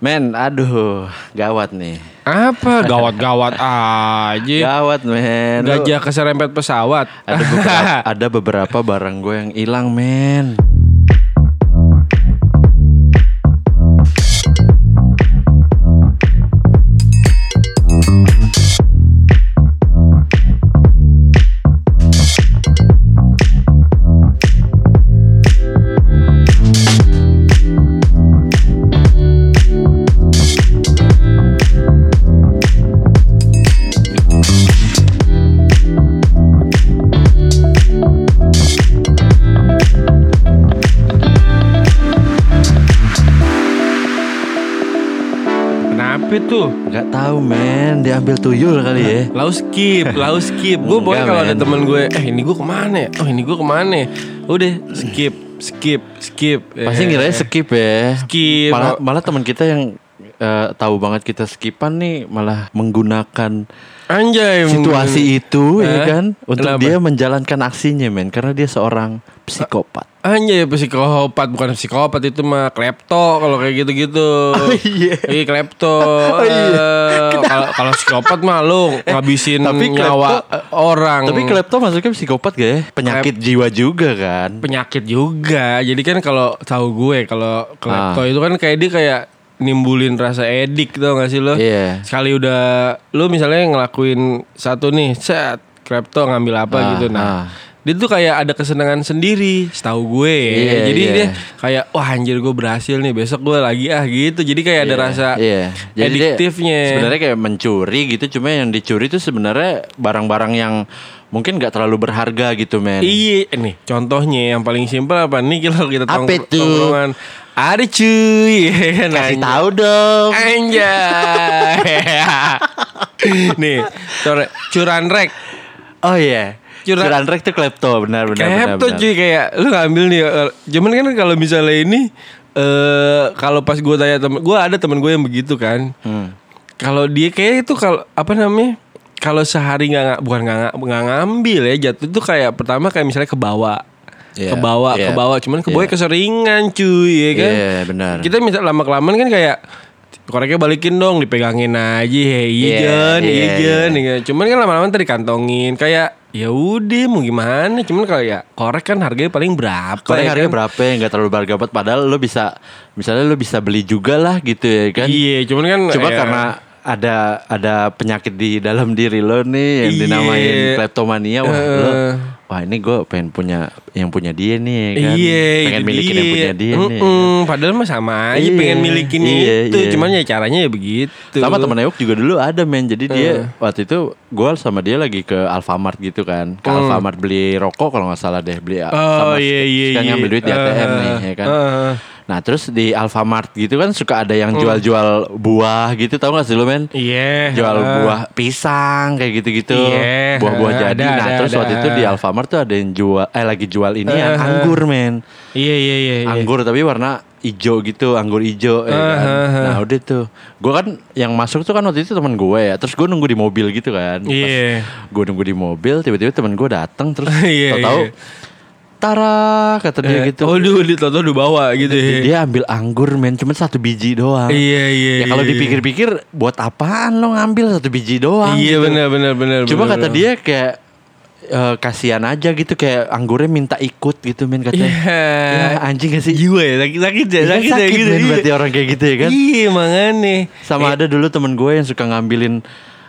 Men, aduh, gawat nih. Apa gawat-gawat aja. Gawat, men. Gajah keserempet pesawat. ada beberapa, ada beberapa barang gue yang hilang, men. Tuh? Gak tahu, men. Diambil tuyul kali ya. Lau skip, lau skip. Gue Enggak, kalau ada men. temen gue, eh ini gue ke mana? ya? Oh ini gue ke mana? ya? Udah skip, skip, skip. Pasti Eh, ngiranya skip ya. Skip. Malah, malah teman kita yang eh, tahu banget kita skipan nih malah menggunakan Anjay. situasi itu ya Eh, kan untuk kenapa? dia menjalankan aksinya, men. Karena dia seorang psikopat. Anjay psikopat bukan psikopat itu mah klepto kalau kayak gitu-gitu. Oh, iya. Iya klepto. Oh, iya. Eh, Kalau kalau psikopat mah lu ngabisin tapi klepto- nyawa eh, orang. Tapi klepto masuknya psikopat gak ya? Penyakit jiwa juga kan? penyakit juga. Jadi kan kalau tahu gue kalau klepto Ah. itu kan kayak dia kayak nimbulin rasa edik tau gak sih lo? Iya. Sekali udah lu misalnya ngelakuin satu nih, set klepto ngambil apa Ah, gitu. Nah, ah. Dia tuh kayak ada kesenangan sendiri, setahu gue. ya. Iya, Jadi iya. dia kayak wah anjir gue berhasil nih, besok gue lagi ah gitu. Jadi kayak ada rasa Iya. Jadi dia ediktifnya. Sebenarnya kayak mencuri gitu, cuma yang dicuri itu sebenarnya barang-barang yang mungkin nggak terlalu berharga gitu, men. Iya, nih contohnya yang paling simpel apa nih kalau kita tuh? tongkrongan. Ada cuy, Kasih tahu dong. Anjay. nih, curan rek. Oh iya. Curan- Curan rek tuh klepto, benar benar benar. Klepto benar. cuy kayak lu ngambil nih. eh, Cuman kan kalau misalnya ini eh kalau pas gue tanya temen gue ada temen gue yang begitu kan. Hmm. Kalau dia kayak itu kalau apa namanya? Kalau sehari nggak bukan nggak ngambil ya jatuh itu kayak pertama kayak misalnya ke bawah. Iya, ke bawah, iya, ke bawah, cuman ke bawah iya. keseringan cuy ya kan. Iya, benar. Kita misal lama kelamaan kan kayak koreknya balikin dong, dipegangin aja, hey, Iya, ijen, iya, ijen, iya. iya. Cuman kan lama-lama tadi kantongin kayak ya udah mau gimana, cuman kalau ya korek kan harganya paling berapa? Korek ya harganya kan? berapa ya nggak terlalu berharga banget padahal lo bisa misalnya lo bisa beli juga lah gitu ya kan. Iya, cuman kan Cuma ya, karena ada ada penyakit di dalam diri lo nih yang Iya. dinamain kleptomania wah lo Eh. Wah ini gue pengen punya yang punya dia nih ya kan Iya, pengen milikin yang punya dia nih Mm-mm, Padahal mah sama aja Iya, pengen milikin iya, itu, iya. cuman ya caranya ya begitu. sama temen Euk juga dulu ada men jadi dia Eh. waktu itu gue sama dia lagi ke Alfamart gitu kan ke Hmm. Alfamart beli rokok kalau nggak salah deh beli Oh sama iya iya kan iya. ngambil duit di ATM Eh, nih ya kan eh. nah terus di Alfamart gitu kan suka ada yang jual-jual buah gitu tau gak sih lo men Iya. jual eh. buah pisang kayak gitu-gitu Iya, buah-buah ada, jadi nah ada, terus ada. waktu itu di Alfamart tuh ada yang jual eh lagi jual ini yang Eh, anggur men Iya iya iya. iya. anggur tapi warna hijau gitu anggur hijau ya kan. Eh, eh, eh. nah udah tuh gue kan yang masuk tuh kan waktu itu teman gue ya terus gue nunggu di mobil gitu kan Iya. gue nunggu di mobil tiba-tiba teman gue datang terus Iya, tahu iya. Tara kata dia gitu Oh dulu di toto udah bawa gitu ya. dia ambil anggur men cuma satu biji doang Iya iya. ya kalau iya, dipikir-pikir buat apaan lo ngambil satu biji doang Iya gitu. benar benar benar. Cuma benar, kata benar. dia kayak eh, kasihan aja gitu kayak anggurnya minta ikut gitu men katanya. Iya. Ya anjing gak sih? Jiwa ya sakit sakit ya Iya, sakit, ya sakit gitu. men iya. berarti orang kayak gitu ya kan. Iya makanya. Sama ada dulu temen gue yang suka ngambilin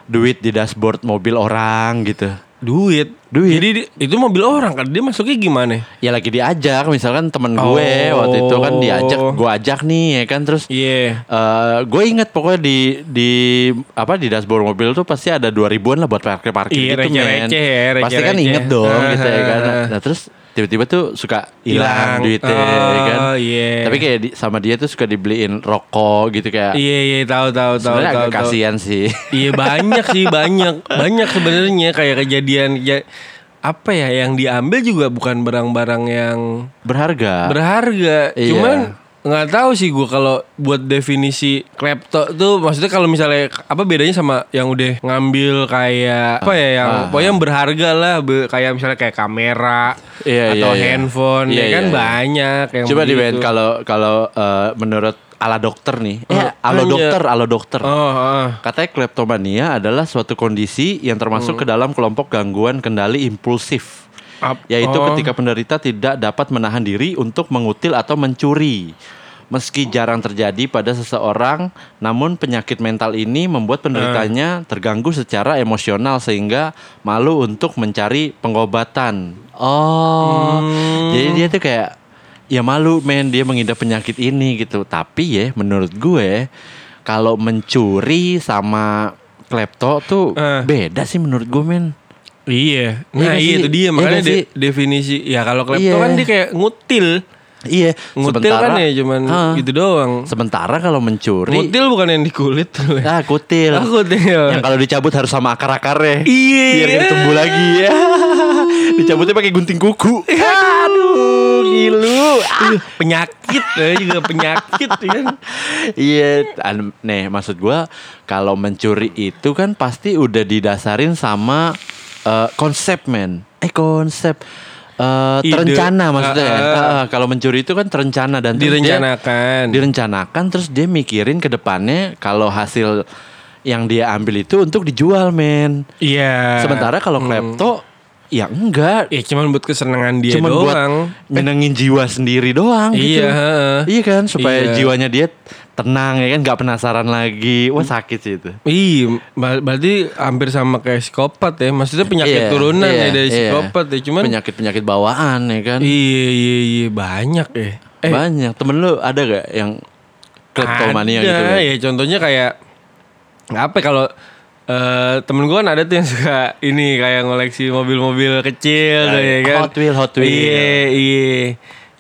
duit di dashboard mobil orang gitu. Duit. Duit. Jadi di- itu mobil orang kan dia masuknya gimana? Ya lagi diajak misalkan temen gue Oh. waktu itu kan diajak gue ajak nih ya kan terus Iya. eh gue inget pokoknya di di apa di dashboard mobil tuh pasti ada dua ribuan lah buat parkir parkir Iya, gitu men. receh-receh ya, pasti kan inget dong gitu ya kan. Ah. Nah terus tiba-tiba tuh suka hilang duitnya ya kan. Oh, iya. Tapi kayak di- sama dia tuh suka dibeliin rokok gitu kayak. Iya iya tahu tahu tahu Sebenarnya agak kasihan sih. Iya banyak sih banyak banyak sebenarnya kayak kejadian ya, apa ya yang diambil juga bukan barang-barang yang Berharga. berharga. Iya. Cuman nggak tahu sih gue kalau buat definisi klepto tuh maksudnya kalau misalnya apa bedanya sama yang udah ngambil kayak apa ya yang Ah. pokoknya yang berharga lah be- kayak misalnya kayak kamera Iya, atau iya, iya. handphone Iya, ya kan iya, iya. banyak yang Coba di begitu. Ben kalau kalau eh, menurut ala dokter nih. Eh, Oh, alo hanya- dokter, alo dokter. Oh, ah. Katanya kleptomania adalah suatu kondisi yang termasuk Hmm. ke dalam kelompok gangguan kendali impulsif. Ap- Yaitu oh. ketika penderita tidak dapat menahan diri untuk mengutil atau mencuri. Meski jarang terjadi pada seseorang, namun penyakit mental ini membuat penderitanya terganggu secara emosional sehingga malu untuk mencari pengobatan. Oh, jadi dia tuh kayak ya malu men dia mengidap penyakit ini gitu. Tapi ya menurut gue kalau mencuri sama klepto tuh Eh. beda sih menurut gue men. Iya. Iya Nah, iya sih? itu dia Iya makanya sih? de- definisi ya kalau klepto Iya. kan dia kayak ngutil. Iya, Ngutil kan ya cuman Ah. gitu doang. Sementara kalau mencuri Ngutil bukan yang di kulit. Ah, kutil. Ah, kutil. Yang kalau dicabut harus sama akar-akarnya. Iya. Biar gak tumbuh lagi ya. Dicabutnya pakai gunting kuku. Aduh, gilu. Ih, penyakit ya juga penyakit ya kan. Iya, nih maksud gua kalau mencuri itu kan pasti udah didasarin sama eh, konsep men. Eh konsep eh, Ide. terencana maksudnya. Ah, ah. Ah, kalau mencuri itu kan terencana dan terus dia- Direncanakan. direncanakan terus dia mikirin ke depannya kalau hasil yang dia ambil itu untuk dijual men. Iya. Sementara kalau klepto ya enggak. ya cuman buat kesenangan dia Cuman buat doang. nyenengin jiwa sendiri doang gitu. Iya, heeh. Iya kan supaya Iya. jiwanya dia tenang ya kan nggak penasaran lagi. Wah sakit sih itu. Iya, ber- berarti hampir sama kayak psikopat ya. Maksudnya penyakit Iya, turunan iya, ya dari iya. psikopat ya. Cuman penyakit-penyakit bawaan ya kan. iya iya iya banyak ya. Eh, Banyak. Temen lu ada gak yang kleptomania gitu? kan? ya contohnya kayak apa ya, kalau eh temen gue kan ada tuh yang suka ini kayak ngoleksi mobil-mobil kecil tuh, ya kan. Hot Wheel, Hot Wheel. Iya iya.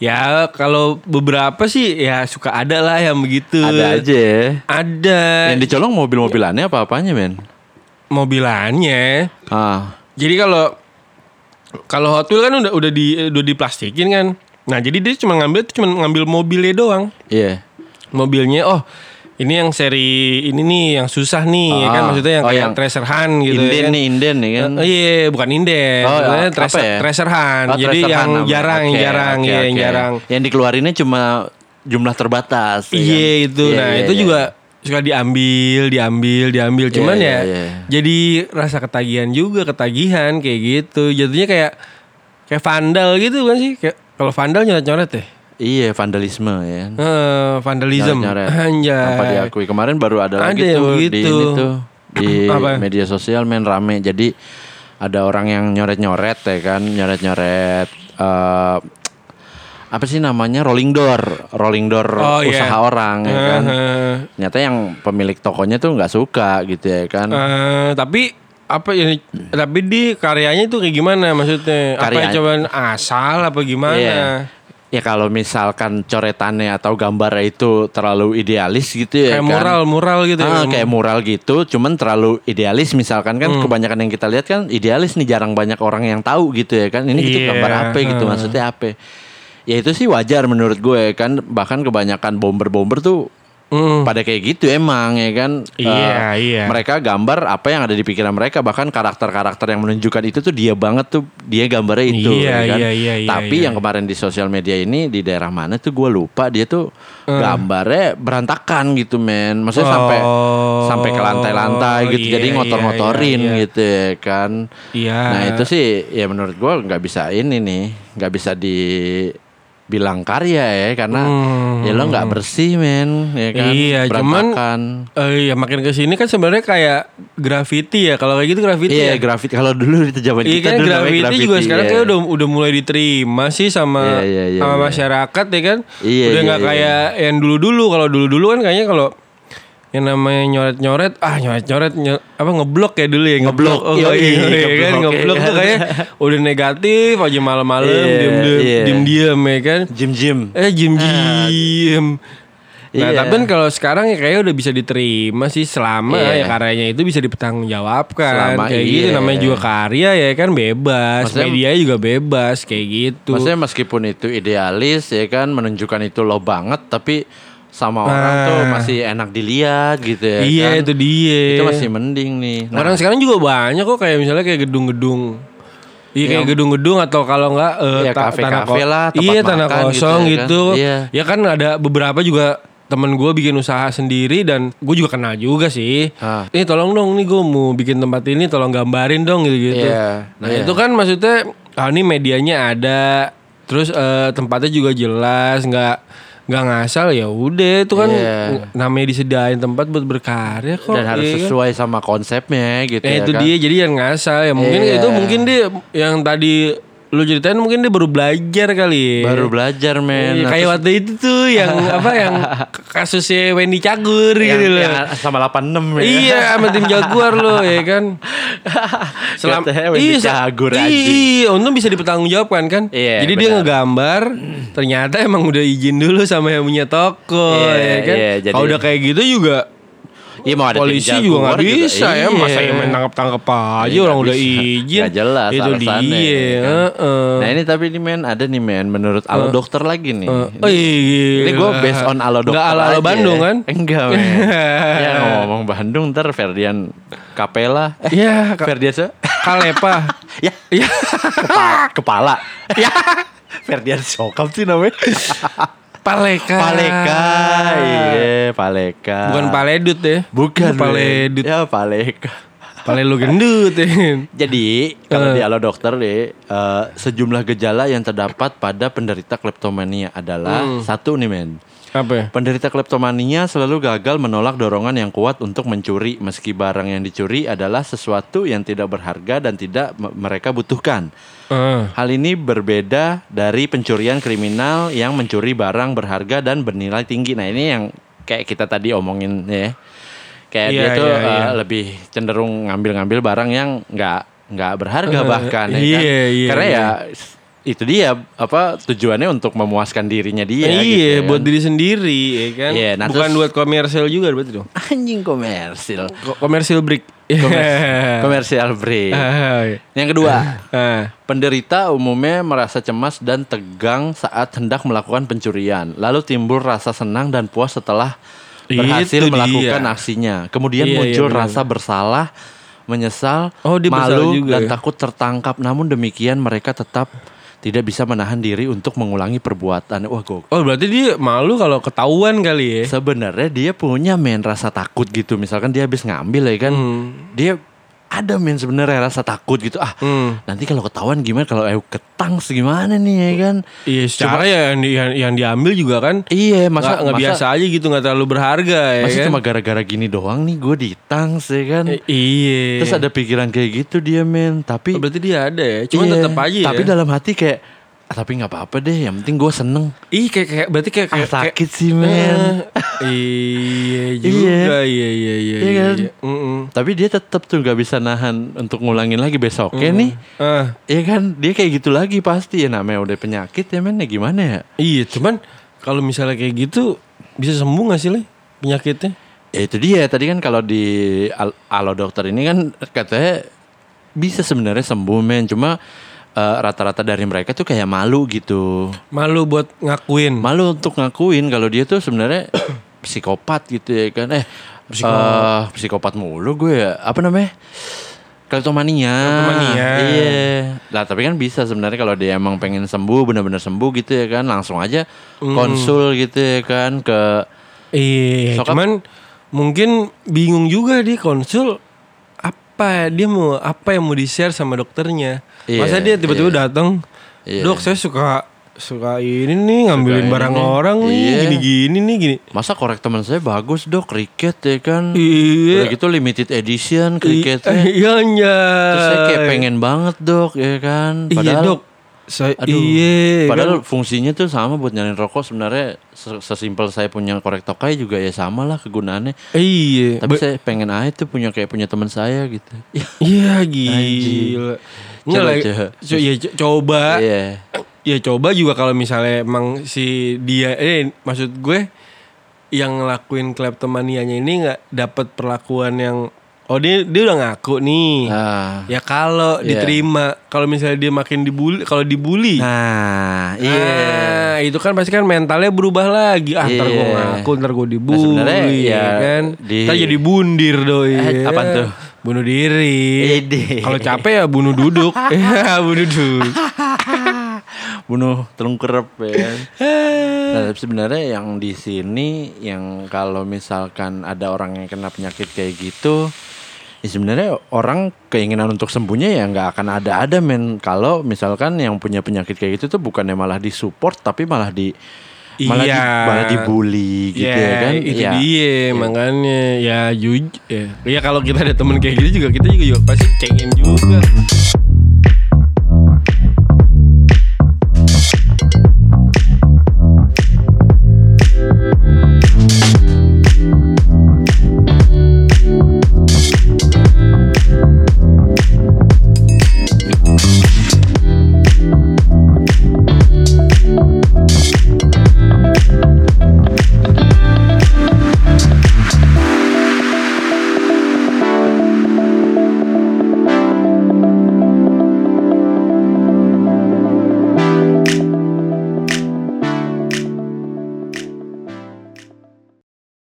Ya kalau beberapa sih ya suka ada lah yang begitu. Ada aja ya. Ada Yang dicolong mobil-mobilannya apa-apanya men? mobilannya. Ah, Jadi kalau kalau Hot Wheel kan udah udah di udah diplastikin kan. Nah, jadi dia cuma ngambil cuma ngambil mobilnya doang. iya. Mobilnya oh ini yang seri ini nih yang susah nih ya kan Ah. maksudnya yang Oh, kayak yang Treasure Hunt gitu inden ya kan. nih, inden nih kan. Eh, iya, bukan inden. Oh, apa treasure, ya? treasure hunt. Oh, Jadi treasure yang hunt jarang, yang Oke, jarang, oke, ya, yang oke. jarang. Yang dikeluarinnya cuma jumlah terbatas. ya Iya kan? itu. Iya, nah, iya, itu iya. juga suka diambil, diambil, diambil. Cuman Iya, ya iya, iya. jadi rasa ketagihan juga, ketagihan kayak gitu. Jadinya kayak kayak vandal gitu kan sih. Kayak kalau vandal nyoret-nyoret ya. Iya, vandalisme ya. Eh, vandalism. Nyoret-nyoret. Anjay. Tanpa diakui. Kemarin baru ada, Ada lagi tuh di begitu. ini tuh di Apa? media sosial main rame. Jadi ada orang yang nyoret-nyoret ya kan, nyoret-nyoret eh apa sih namanya rolling door, rolling door Oh, iya. usaha orang ya kan. Eh, Ternyata yang pemilik tokonya tuh nggak suka gitu ya kan. eh, tapi apa ya tapi di karyanya itu kayak gimana maksudnya? Apa Karya- cobaan asal apa gimana? Iya. Ya kalau misalkan coretannya atau gambarnya itu terlalu idealis gitu ya Kayak kan. mural, mural gitu ya. Ah, kayak mural gitu, cuman terlalu idealis misalkan kan Hmm. kebanyakan yang kita lihat kan idealis nih jarang banyak orang yang tahu gitu ya kan. Ini gitu Iya, gambar apa gitu maksudnya apa. Ya itu sih wajar menurut gue kan bahkan kebanyakan bomber-bomber tuh Hmm. pada kayak gitu emang ya kan. Iya, Eh, iya. Mereka gambar apa yang ada di pikiran mereka bahkan karakter-karakter yang menunjukkan itu tuh dia banget tuh dia gambarnya itu Iya, ya kan. iya, iya, iya, Tapi iya. yang kemarin di sosial media ini di daerah mana tuh gue lupa dia tuh Eh. gambarnya berantakan gitu men. Maksudnya sampai Oh, sampai ke lantai-lantai gitu. iya, Jadi iya, ngotor-ngotorin iya, iya. gitu ya kan. Iya. Nah itu sih ya menurut gua nggak bisa ini nih, nggak bisa dibilang karya ya karena Hmm. ya lo nggak bersih men, ya kan. Iya, cuman Berantakan. Eh iya makin ke sini kan sebenarnya kayak graffiti ya. Kalau kayak gitu graffiti Iya ya. grafiti kalau dulu itu zaman Iya kita kan dulu namanya graffiti juga sekarang iya. kayak udah udah mulai diterima sih sama Iya, iya, iya, sama iya. masyarakat ya kan. Iya, udah iya, nggak iya. kayak yang dulu-dulu. Kalau dulu-dulu kan kayaknya kalau yang namanya nyoret-nyoret ah nyoret-nyoret nyo- apa ngeblok ya dulu ya Ngeblok, oh, yoi, iya, iya kan ngeblok, iya. tuh kayak udah negatif aja malam-malam Iya, diem-diem iya. diem-diem ya kan Jim-jim. eh jim-jim Nah, Iya. tapi kan kalau sekarang ya kayaknya udah bisa diterima sih selama Iya. ya karyanya itu bisa dipertanggungjawabkan. Selama kayak iya. gitu namanya juga karya ya kan bebas. Maksudnya- Media juga bebas kayak gitu. Maksudnya meskipun itu idealis ya kan menunjukkan itu lo banget tapi sama orang Ah. tuh masih enak dilihat gitu ya iya kan. itu dia. Itu masih mending nih. Nah, Orang sekarang juga banyak kok kayak misalnya kayak gedung-gedung. Iya kayak gedung-gedung atau kalau enggak eh, Iya, ta- kafe-kafe tanah ko- lah, tempat Iya tanah makan gitu kosong ya kan. gitu. Iya. Ya kan ada beberapa juga temen gue bikin usaha sendiri dan gue juga kenal juga sih. Ah. Ini tolong dong nih gue mau bikin tempat ini tolong gambarin dong gitu-gitu. Iya, Nah iya. itu kan maksudnya ah ini medianya ada, terus eh, tempatnya juga jelas, nggak nggak ngasal ya udah itu kan Iya. namanya disediain tempat buat berkarya kok. Dan harus iya kan? sesuai sama konsepnya gitu Eh ya itu kan. dia jadi yang ngasal ya mungkin Iya. itu mungkin dia yang tadi lu ceritain mungkin dia baru belajar kali. ya. Baru belajar men. Iya, Nah, kayak waktu itu tuh yang apa yang kasusnya Wendy Cagur yang, gitu loh. yang sama 86 ya. Iya sama tim Jaguar loh ya kan. Katanya Wendy sa- Cagur, Iya, anjing. iya, untung bisa dipertanggungjawabkan kan. Iya, Jadi dia benar. ngegambar, ternyata emang udah izin dulu sama yang punya toko Iya, ya kan. iya, jadi- Kalau udah kayak gitu juga Iya mau ada polisi juga nggak bisa ya Iya. masa yang main tangkap tangkap aja Iya, orang udah bisa. izin Nggak jelas itu dia ya kan? Nah ini tapi ini men ada nih men menurut alo dokter lagi nih. Eh, oh, iya. Ini gue based on alo dokter ala-ala aja Bandung ya. kan? Enggak men. ya ngomong Bandung ntar Ferdian Kapela. Eh, Iya, Ka- Ferdian siapa? Kalepa. ya Iya. kepala. kepala. ya. Ferdian Sokap sih namanya. Paleka. Paleka. Iya, Paleka. Bukan paledut ya. Bukan. paledut. Ya Paleka. Pale lu gendut ya. Jadi kalau di Halo Dokter nih eh, sejumlah gejala yang terdapat pada penderita kleptomania adalah satu nih men. Apa ya? Penderita kleptomania selalu gagal menolak dorongan yang kuat untuk mencuri meski barang yang dicuri adalah sesuatu yang tidak berharga dan tidak me- mereka butuhkan. Eh, Hal ini berbeda dari pencurian kriminal yang mencuri barang berharga dan bernilai tinggi. Nah ini yang kayak kita tadi omongin ya. Kayak Iya, dia tuh iya, uh, iya. lebih cenderung ngambil-ngambil barang yang nggak nggak berharga bahkan ya kan. iya, iya, Karena iya. ya itu dia apa tujuannya untuk memuaskan dirinya dia. iya, gitu ya buat kan. diri sendiri ya kan. Iya, nah Bukan terus- buat komersial juga berarti dong. anjing komersil. Ko- Komersial break. Komersial break. Ah, iya. Yang kedua, Ah. Penderita umumnya merasa cemas dan tegang saat hendak melakukan pencurian. Lalu timbul rasa senang dan puas setelah berhasil Itu melakukan dia. aksinya. Kemudian Iya, iya, muncul benar. rasa bersalah, menyesal, Oh, dia malu juga dan ya? takut tertangkap. Namun demikian mereka tetap tidak bisa menahan diri untuk mengulangi perbuatan. Wah, gok. Oh berarti dia malu kalau ketahuan kali ya? Sebenarnya dia punya men rasa takut gitu. Misalkan dia habis ngambil ya kan. Hmm. Dia ada men sebenarnya rasa takut gitu. Ah, Hmm. nanti kalau ketahuan gimana kalau eh ketang gimana nih ya kan Iya secara ya yang, yang, yang diambil juga kan iya masa nggak biasa aja gitu nggak terlalu berharga ya masa kan? cuma gara-gara gini doang nih gue ditang sih kan Eh, iya. terus ada pikiran kayak gitu dia men tapi Oh, berarti dia ada ya, cuma iya, tetap aja tapi ya. dalam hati kayak "Ah, tapi nggak apa-apa deh yang penting gue seneng. Ih kayak kayak berarti kayak ah, kayak sakit sih kayak- men. Eh, iya juga iya. iya iya Iya iya. kan? iya. Mm-mm. tapi dia tetap tuh nggak bisa nahan untuk ngulangin lagi besoknya nih. Ah, Iya kan? Dia kayak gitu lagi pasti. Ya namanya udah penyakit ya men. Ya gimana ya? Iya cuman kalau misalnya kayak gitu bisa sembuh gak sih le? Penyakitnya? Ya itu dia. Tadi kan kalau di al- alo dokter ini kan katanya bisa sebenarnya sembuh men. Cuma eh, rata-rata dari mereka tuh kayak malu gitu. Malu buat ngakuin. malu untuk ngakuin. Kalau dia tuh sebenarnya psikopat gitu ya kan. Eh eh, psikopat mulu gue ya. Apa namanya? Kleptomania. Kleptomania. iya. Lah tapi kan bisa sebenarnya kalau dia emang pengen sembuh benar-benar sembuh gitu ya kan. Langsung aja konsul gitu ya kan ke Iya, Sokap- cuman mungkin bingung juga dia konsul apa dia mau apa yang mau di share sama dokternya. Iya, Masa dia tiba-tiba iya. datang, Iya. dok saya suka suka ini nih ngambilin ini barang nih." orang nih Iya. gini-gini nih gini. Masa korek teman saya bagus dok kriket ya kan Iya. Udah gitu limited edition kriketnya Iya iya. Terus saya kayak pengen banget dok ya kan Iya dok. Saya Aduh, iya Padahal kan. fungsinya tuh sama buat nyalain rokok sebenarnya se- sesimpel saya punya korek tokai juga ya sama lah kegunaannya. Iya. Tapi saya pengen aja tuh punya kayak punya teman saya gitu. Ya, Iya gila. Coba, coba. co- iya, co- coba. Iya. Ya coba juga kalau misalnya emang si dia eh maksud gue yang ngelakuin kleptomanianya ini nggak dapat perlakuan yang oh dia dia udah ngaku nih. Nah, Ya kalau Iya. diterima, kalau misalnya dia makin dibully, kalau dibully, nah iya. nah, itu kan pasti kan mentalnya berubah lagi. Ah, ntar gue Iya. ngaku, ntar gue dibully, sebenarnya ya kan? di- Ntar jadi bundir doi. Eh, apaan tuh? Bunuh diri. Kalau capek ya bunuh duduk. Ya bunuh duduk. bunuh telung kerep ya kan. Nah, tapi sebenarnya yang di sini yang kalau misalkan ada orang yang kena penyakit kayak gitu, ya sebenarnya orang keinginan untuk sembuhnya ya nggak akan ada-ada men. Kalau misalkan yang punya penyakit kayak gitu tuh bukannya malah disupport tapi malah di malah, di, Iya. malah dibully gitu ya, kan. Itu ya. dia makanya ya ya. Ya kalau kita ada temen kayak gitu juga kita juga, juga pasti cengin juga.